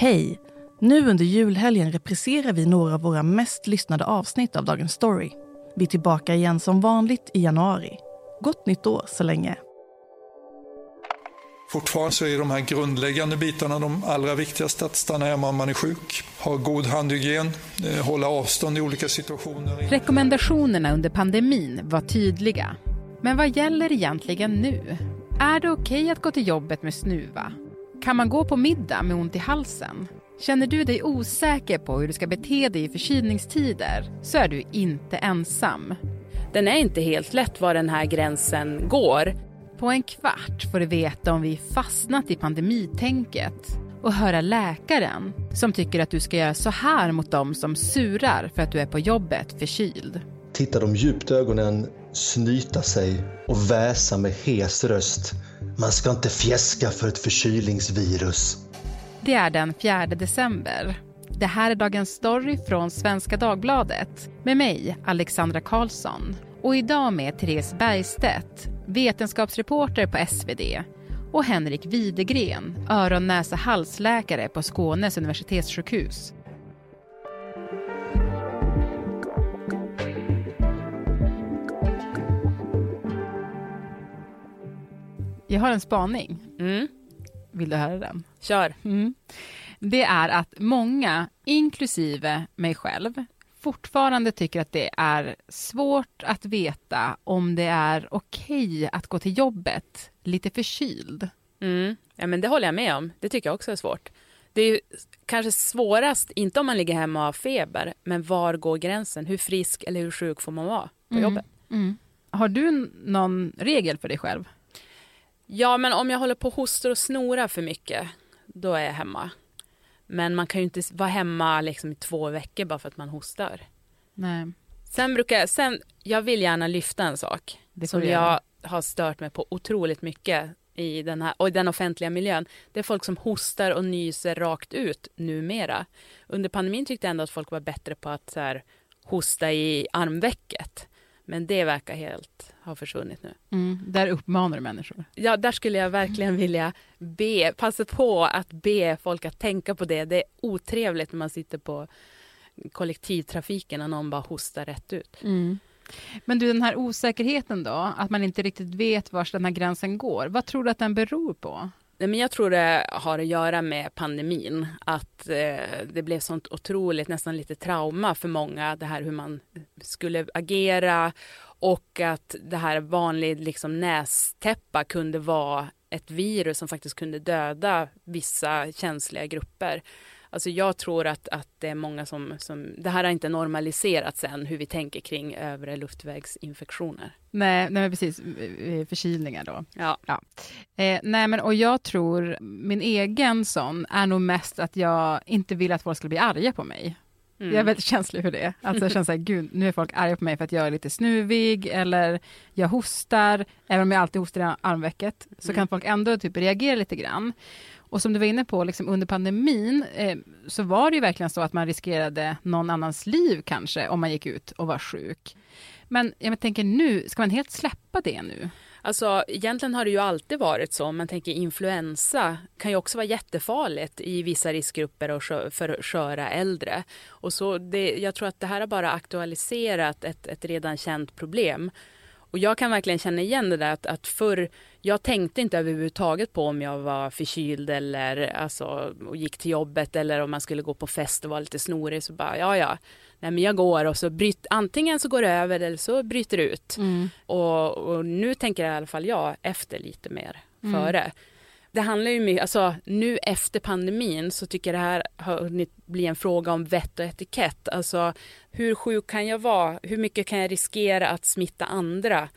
Hej! Nu under julhelgen repriserar vi några av våra mest lyssnade avsnitt av Dagens Story. Vi är tillbaka igen som vanligt i januari. Gott nytt år så länge. Fortfarande så är de här grundläggande bitarna de allra viktigaste. Att stanna hemma om man är sjuk, ha god handhygien, eh, hålla avstånd i olika situationer. Rekommendationerna under pandemin var tydliga. Men vad gäller egentligen nu? Är det okej okay att gå till jobbet med snuva? Kan man gå på middag med ont i halsen? Känner du dig osäker på hur du ska bete dig i förkylningstider så är du inte ensam. Den är inte helt lätt var den här gränsen går. På en kvart får du veta om vi fastnat i pandemitänket och höra läkaren som tycker att du ska göra så här mot dem som surar för att du är på jobbet förkyld. Titta dem djupt i ögonen, snyta sig och väsa med hes röst. Man ska inte fjäska för ett förkylningsvirus. Det är den 4 december. Det här är Dagens Story från Svenska Dagbladet med mig, Alexandra Karlsson. Och idag med Therese Bergstedt, vetenskapsreporter på SvD och Henrik Widegren, öron, näsa, halsläkare på Skånes universitetssjukhus. Jag har en spaning. Mm. Vill du höra den? Kör. Mm. Det är att många, inklusive mig själv, fortfarande tycker att det är svårt att veta om det är okej att gå till jobbet lite förkyld. Mm. Ja, men det håller jag med om. Det tycker jag också är svårt. Det är kanske svårast, inte om man ligger hemma och har feber, men var går gränsen? Hur frisk eller hur sjuk får man vara på mm. jobbet? Mm. Har du någon regel för dig själv? Ja, men om jag håller på och hostar och snorar för mycket, då är jag hemma. Men man kan ju inte vara hemma liksom i två veckor bara för att man hostar. Nej. Sen brukar jag, sen, jag vill gärna lyfta en sak som jag har stört mig på otroligt mycket i den här, och i den offentliga miljön. Det är folk som hostar och nyser rakt ut numera. Under pandemin tyckte jag ändå att folk var bättre på att så här, hosta i armvecket. Men det verkar helt ha försvunnit nu. Mm, där uppmanar du människor? Ja, där skulle jag verkligen vilja be, passa på att be folk att tänka på det. Det är otrevligt när man sitter på kollektivtrafiken och någon bara hostar rätt ut. Mm. Men du, den här osäkerheten då, att man inte riktigt vet var den här gränsen går. Vad tror du att den beror på? Nej, men jag tror det har att göra med pandemin. Att eh, det blev sånt otroligt, nästan lite trauma för många. Det här hur man skulle agera och att det här vanlig liksom, nästäppa kunde vara ett virus som faktiskt kunde döda vissa känsliga grupper. Alltså jag tror att, att det är många som, som... Det här har inte normaliserats än, hur vi tänker kring övre luftvägsinfektioner. Nej, nej precis. Förkylningar då. Ja. ja. Eh, nej, men och jag tror, min egen sån är nog mest att jag inte vill att folk ska bli arga på mig. Mm. Jag är väldigt känslig för det. Alltså jag känner så här, gud, nu är folk arga på mig för att jag är lite snuvig eller jag hostar, även om jag alltid hostar i armvecket, så mm. kan folk ändå typ reagera lite grann. Och som du var inne på, liksom under pandemin eh, så var det ju verkligen så att man riskerade någon annans liv kanske om man gick ut och var sjuk. Men jag tänker nu, ska man helt släppa det nu? Alltså egentligen har det ju alltid varit så. Man tänker influensa kan ju också vara jättefarligt i vissa riskgrupper och för sköra äldre. Och så det, jag tror att det här har bara aktualiserat ett, ett redan känt problem. Och jag kan verkligen känna igen det där att, att förr, jag tänkte inte överhuvudtaget på om jag var förkyld eller alltså, och gick till jobbet eller om man skulle gå på fest och vara lite snorig så bara ja ja, nej men jag går och så bryt, antingen så går det över eller så bryter det ut. Mm. Och, och, nu tänker i alla fall jag efter lite mer mm. före det handlar ju mycket, alltså nu efter pandemin så tycker jag det här har hunnit bli en fråga om vett och etikett. Alltså hur sjuk kan jag vara? Hur mycket kan jag riskera att smitta andra?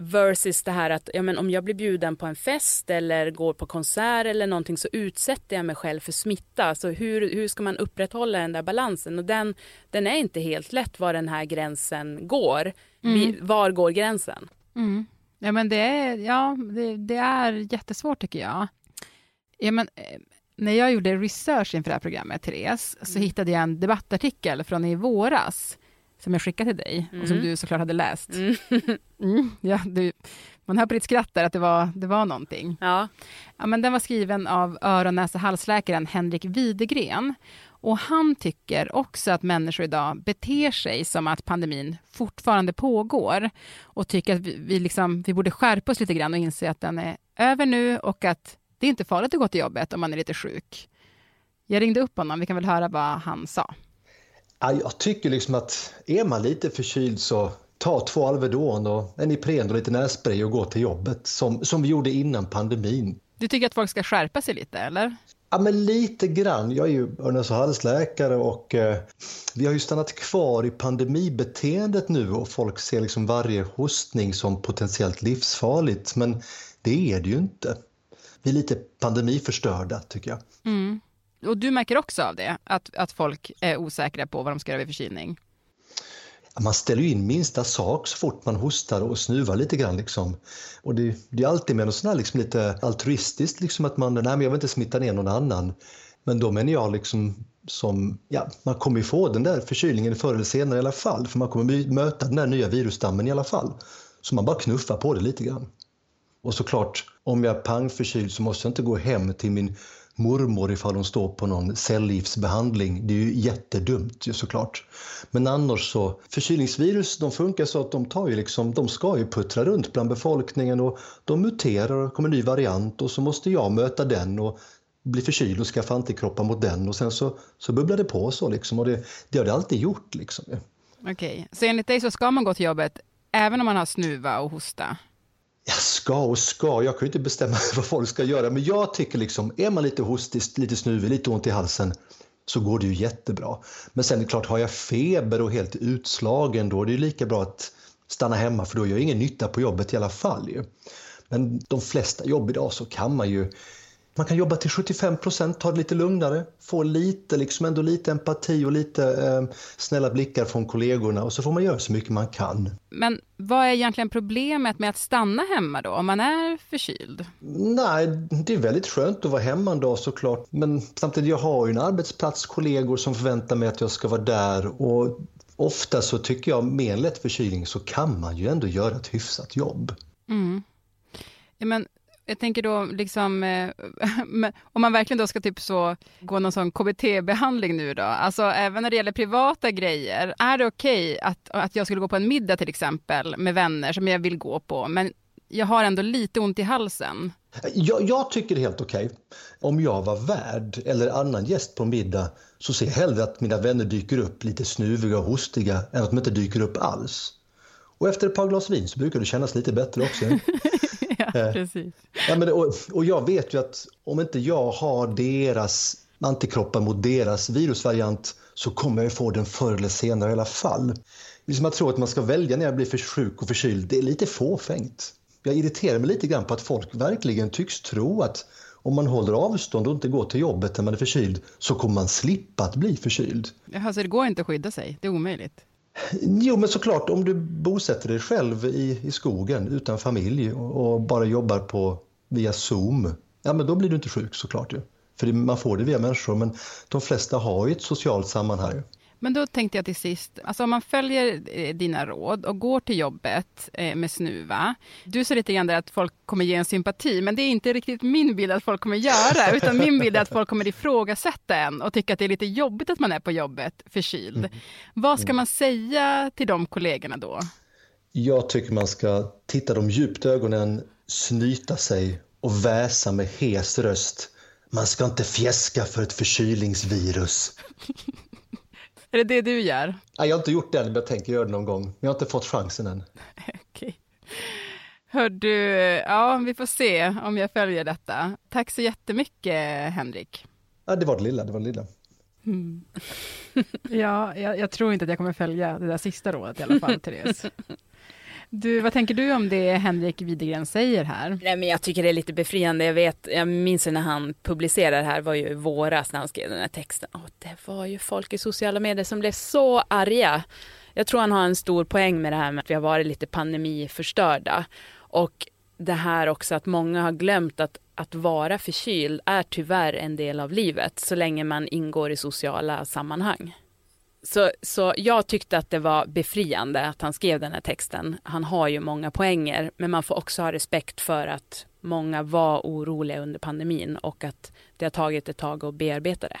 Versus det här att ja, men om jag blir bjuden på en fest eller går på konsert eller någonting så utsätter jag mig själv för smitta. Så hur, hur ska man upprätthålla den där balansen? Och den, den är inte helt lätt var den här gränsen går. Mm. Vi, var går gränsen? Mm. Ja, men det är, ja, det, det är jättesvårt tycker jag. Ja, men, eh, när jag gjorde research inför det här programmet, Therese, mm. så hittade jag en debattartikel från i våras, som jag skickade till dig, mm. och som mm. du såklart hade läst. Mm. mm, ja, du, Man hör på ditt skratt där att det var, det var någonting. Ja. Ja, men den var skriven av öron, näsa, halsläkaren Henrik Widegren. Och han tycker också att människor idag beter sig som att pandemin fortfarande pågår och tycker att vi, vi, liksom, vi borde skärpa oss lite grann och inse att den är över nu och att det är inte farligt att gå till jobbet om man är lite sjuk. Jag ringde upp honom, vi kan väl höra vad han sa. Ja, jag tycker liksom att är man lite förkyld så ta två Alvedon och en Ipren och lite nässpray och gå till jobbet som, som vi gjorde innan pandemin. Du tycker att folk ska skärpa sig lite, eller? Ja, men lite grann. Jag är ju öronas och halsläkare och eh, vi har ju stannat kvar i pandemibeteendet nu och folk ser liksom varje hostning som potentiellt livsfarligt. Men det är det ju inte. Vi är lite pandemiförstörda tycker jag. Mm. Och du märker också av det, att, att folk är osäkra på vad de ska göra vid förkylning? Man ställer ju in minsta sak så fort man hostar och snuvar lite grann. Liksom. Och det, det är alltid med något sånt här liksom lite altruistiskt, liksom att man, nej men jag vill inte smitta ner någon annan. Men då menar jag liksom som, ja, man kommer ju få den där förkylningen förr eller senare i alla fall, för man kommer möta den där nya virusstammen i alla fall. Så man bara knuffar på det lite grann. Och såklart, om jag är pangförkyld så måste jag inte gå hem till min mormor ifall hon står på någon cellgiftsbehandling. Det är ju jättedumt ju såklart. Men annars så, förkylningsvirus de funkar så att de tar ju liksom, de ska ju puttra runt bland befolkningen och de muterar och kommer en ny variant och så måste jag möta den och bli förkyld och skaffa antikroppar mot den och sen så, så bubblar det på så liksom och det, det har det alltid gjort liksom. Okej, okay. så enligt dig så ska man gå till jobbet även om man har snuva och hosta? Jag ska och ska, jag kan ju inte bestämma vad folk ska göra. Men jag tycker liksom, är man lite hostig, lite snuvig, lite ont i halsen så går det ju jättebra. Men sen är det klart, har jag feber och helt utslagen då är det ju lika bra att stanna hemma för då gör jag ingen nytta på jobbet i alla fall. Ju. Men de flesta jobb idag så kan man ju man kan jobba till 75 procent, ta det lite lugnare, få lite, liksom ändå lite empati och lite eh, snälla blickar från kollegorna och så får man göra så mycket man kan. Men vad är egentligen problemet med att stanna hemma då, om man är förkyld? Nej, det är väldigt skönt att vara hemma en dag såklart, men samtidigt jag har ju en arbetsplats, kollegor som förväntar mig att jag ska vara där och ofta så tycker jag med en lätt förkylning så kan man ju ändå göra ett hyfsat jobb. Mm. Ja, men jag tänker då liksom, eh, om man verkligen då ska typ så gå någon sån KBT-behandling nu då, alltså även när det gäller privata grejer, är det okej okay att, att jag skulle gå på en middag till exempel med vänner som jag vill gå på, men jag har ändå lite ont i halsen? Jag, jag tycker det är helt okej. Okay. Om jag var värd eller annan gäst på middag så ser jag hellre att mina vänner dyker upp lite snuviga och hostiga än att de inte dyker upp alls. Och efter ett par glas vin så brukar det kännas lite bättre också. eh, precis. Ja, men, och, och jag vet ju att om inte jag har deras antikroppar mot deras virusvariant så kommer jag få den förr eller senare i alla fall. Liksom att tro att man ska välja när jag blir för sjuk och förkyld, det är lite fåfängt. Jag irriterar mig lite grann på att folk verkligen tycks tro att om man håller avstånd och inte går till jobbet när man är förkyld så kommer man slippa att bli förkyld. Jaha, så det går inte att skydda sig? Det är omöjligt? Jo, men såklart om du bosätter dig själv i, i skogen utan familj och, och, bara jobbar på via Zoom, ja men då blir du inte sjuk såklart ju. För det, man får det via människor, men de flesta har ju ett socialt sammanhang. Men då tänkte jag till sist, alltså om man följer eh, dina råd och går till jobbet eh, med snuva. Du sa lite grann där att folk kommer ge en sympati, men det är inte riktigt min bild att folk kommer göra, utan min bild är att folk kommer ifrågasätta en och tycka att det är lite jobbigt att man är på jobbet förkyld. Mm. Vad ska man säga till de kollegorna då? Jag tycker man ska titta dem djupt i ögonen, snyta sig och väsa med hes röst. Man ska inte fjäska för ett förkylningsvirus. Är det det du gör? Nej, jag har inte gjort det än, men jag tänker göra det någon gång. Men jag har inte fått chansen än. Okej. Hör du, ja, vi får se om jag följer detta. Tack så jättemycket, Henrik. Ja, det var det lilla, det var det lilla. Mm. ja, jag, jag, tror inte att jag kommer följa det där sista rådet i alla fall, Therese. Du, vad tänker du om det Henrik Widegren säger här? Nej, men jag tycker det är lite befriande. Jag, vet, jag minns när han publicerade det här, var ju våras när han skrev den här texten. Och det var ju folk i sociala medier som blev så arga. Jag tror han har en stor poäng med det här med att vi har varit lite pandemiförstörda. Och det här också att många har glömt att att vara förkyld är tyvärr en del av livet så länge man ingår i sociala sammanhang. Så, så jag tyckte att det var befriande att han skrev den här texten. Han har ju många poänger, men man får också ha respekt för att många var oroliga under pandemin och att det har tagit ett tag att bearbeta det.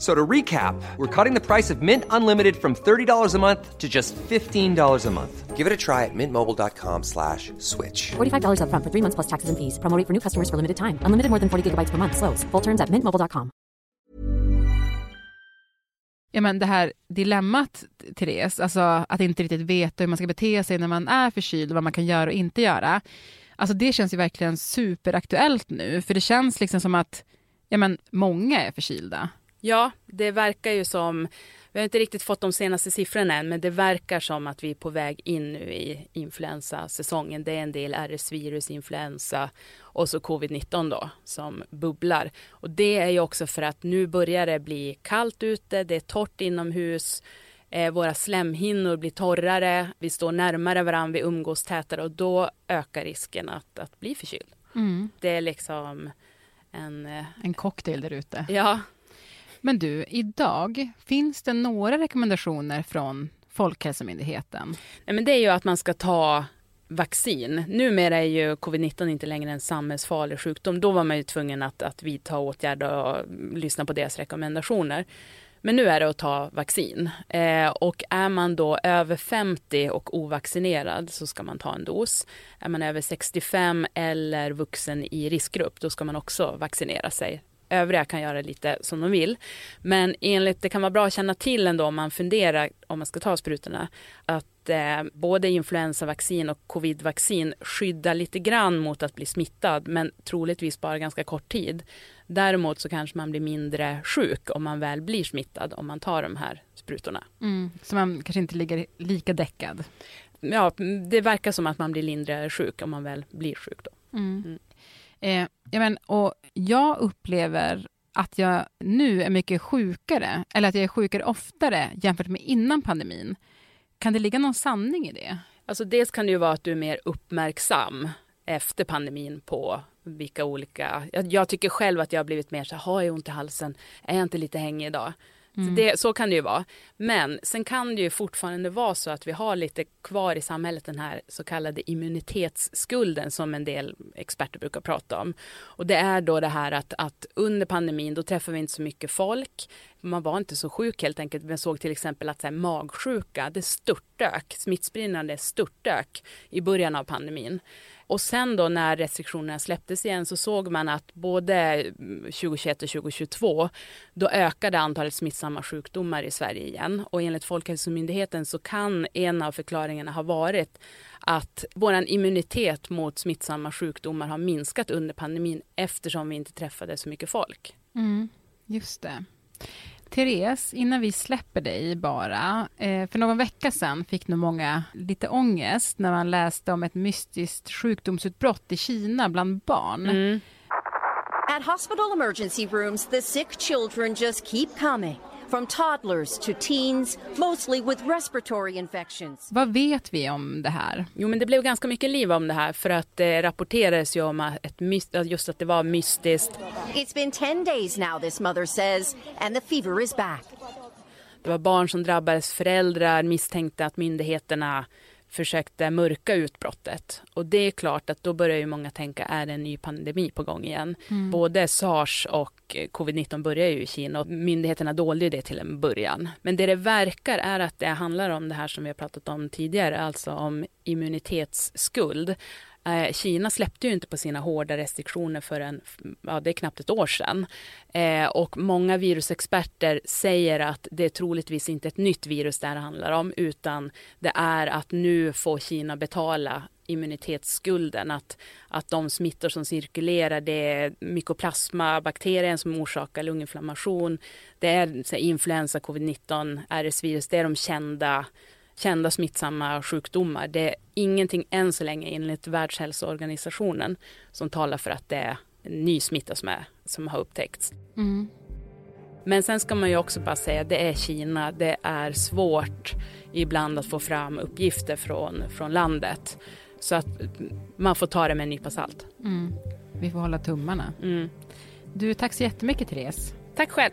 So to recap, we're cutting the price of Mint Unlimited from $30 a month to just $15 a month. Give it a try at mintmobile.com slash switch. $45 upfront for three months plus taxes and fees. Promo for new customers for limited time. Unlimited more than 40 gigabytes per month. Slows. Full terms at mintmobile.com. Ja, men det här dilemmat, Therese, alltså att inte riktigt veta hur man ska bete sig när man är förkyld, vad man kan göra och inte göra. Alltså det känns ju verkligen superaktuellt nu, för det känns liksom som att ja, men många är förkylda. Ja, det verkar ju som, vi har inte riktigt fått de senaste siffrorna än, men det verkar som att vi är på väg in nu i influensasäsongen. Det är en del RS-virus, influensa och så covid-19 då som bubblar. Och det är ju också för att nu börjar det bli kallt ute, det är torrt inomhus, eh, våra slemhinnor blir torrare, vi står närmare varandra, vi umgås tätare och då ökar risken att, att bli förkyld. Det är liksom en... Eh, En cocktail där ute. ja, men du, idag, finns det några rekommendationer från Folkhälsomyndigheten? Nej, men det är ju att man ska ta vaccin. Numera är ju covid-19 inte längre en samhällsfarlig sjukdom. Då var man ju tvungen att, att vidta åtgärder och mm, lyssna på deras rekommendationer. Men nu är det att ta vaccin. Eh, och är man då över 50 och ovaccinerad så ska man ta en dos. Är man över 65 eller vuxen i riskgrupp då ska man också vaccinera sig. Övriga kan göra lite som de vill. Men enligt, det kan vara bra att känna till ändå om man funderar om man ska ta sprutorna. Att eh, både influensavaccin och covidvaccin skyddar lite grann mot att bli smittad men troligtvis bara ganska kort tid. Däremot så kanske man blir mindre sjuk om man väl blir smittad om man tar de här sprutorna. Så man kanske inte ligger lika däckad. Ja, det verkar som att man blir lindrigare sjuk om man väl blir sjuk då. Eh, ja, men, och jag upplever att jag nu är mycket sjukare, eller att jag är sjukare oftare jämfört med innan pandemin. Kan det ligga någon sanning i det? Alltså dels kan det ju vara att du är mer uppmärksam efter pandemin på vilka olika... Jag, jag tycker själv att jag har blivit mer så här, har jag ont i halsen? Är jag inte lite hängig idag? Så, det, så kan det ju vara. Men sen kan det ju fortfarande vara så att vi har lite kvar i samhället den här så kallade immunitetsskulden som en del experter brukar prata om. Och det är då det här att, att under pandemin då träffar vi inte så mycket folk. Man var inte så sjuk helt enkelt. Vi såg till exempel att så här, magsjuka, det störtdök, smittspridande störtdök i början av pandemin. Och sen då när restriktionerna släpptes igen så såg man att både mm, 2021 och 2022 då ökade antalet smittsamma sjukdomar i Sverige igen. Och enligt Folkhälsomyndigheten så kan en av förklaringarna ha varit att vår immunitet mot smittsamma sjukdomar har minskat under pandemin eftersom vi inte träffade så mycket folk. Mm, just det. Therese, innan vi släpper dig bara. Eh, för någon vecka sedan fick nog många lite ångest när man läste om ett mystiskt sjukdomsutbrott i Kina bland barn. At hospital emergency rooms, the sick children just keep coming. From toddlers to teens, mostly with respiratory infections. Vad vet vi om det här? Jo, men det blev ganska mycket liv om det här för att det rapporterades ju om att ett just att det var mystiskt. It's been 10 days now, this mother says, and the fever is back. Det var barn som drabbades, föräldrar misstänkte att myndigheterna försökte mörka utbrottet. Och det är klart att då börjar ju många tänka, är det en ny pandemi på gång igen? Både sars och eh, covid-19 börjar ju i Kina och myndigheterna dolde det till en början. Men det det verkar är att det handlar om det här som vi har pratat om tidigare, alltså om immunitetsskuld. Eh, Kina släppte ju inte på sina hårda restriktioner förrän, ja det är knappt ett år sedan. Eh, och många virusexperter säger att det är troligtvis inte ett nytt virus det här handlar om, utan det är att nu får Kina betala immunitetsskulden, att, att de smittor som cirkulerar, det är mykoplasmabakterien som orsakar lunginflammation, det är så här, influensa, covid-19, RS-virus, det är de kända kända smittsamma sjukdomar. Det är ingenting än så länge enligt Världshälsoorganisationen som talar för att det är en ny smitta som, är, som har upptäckts. Men sen ska man ju också bara säga, det är Kina, det är svårt ibland att få fram uppgifter från, från landet. Så att man får ta det med en nypa salt. Mm. Vi får hålla tummarna. Mm. Du, tack så jättemycket Therese. Tack själv.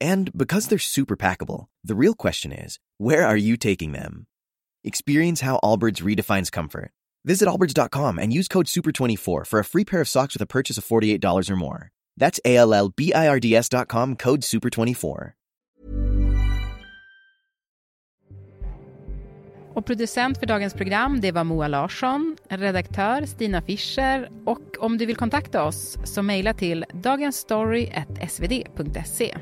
And because they're super packable, the real question is where are you taking them? Experience how Allbirds redefines comfort. Visit allbirds.com and use code SUPER24 for a free pair of socks with a purchase of $48 or more. That's A L L B I R D S.com code SUPER24. Och producent för dagens program, det var Moa Larsson, redaktör Stina Fischer och om du vill kontakta oss så mejla till dagensstory.svd.se.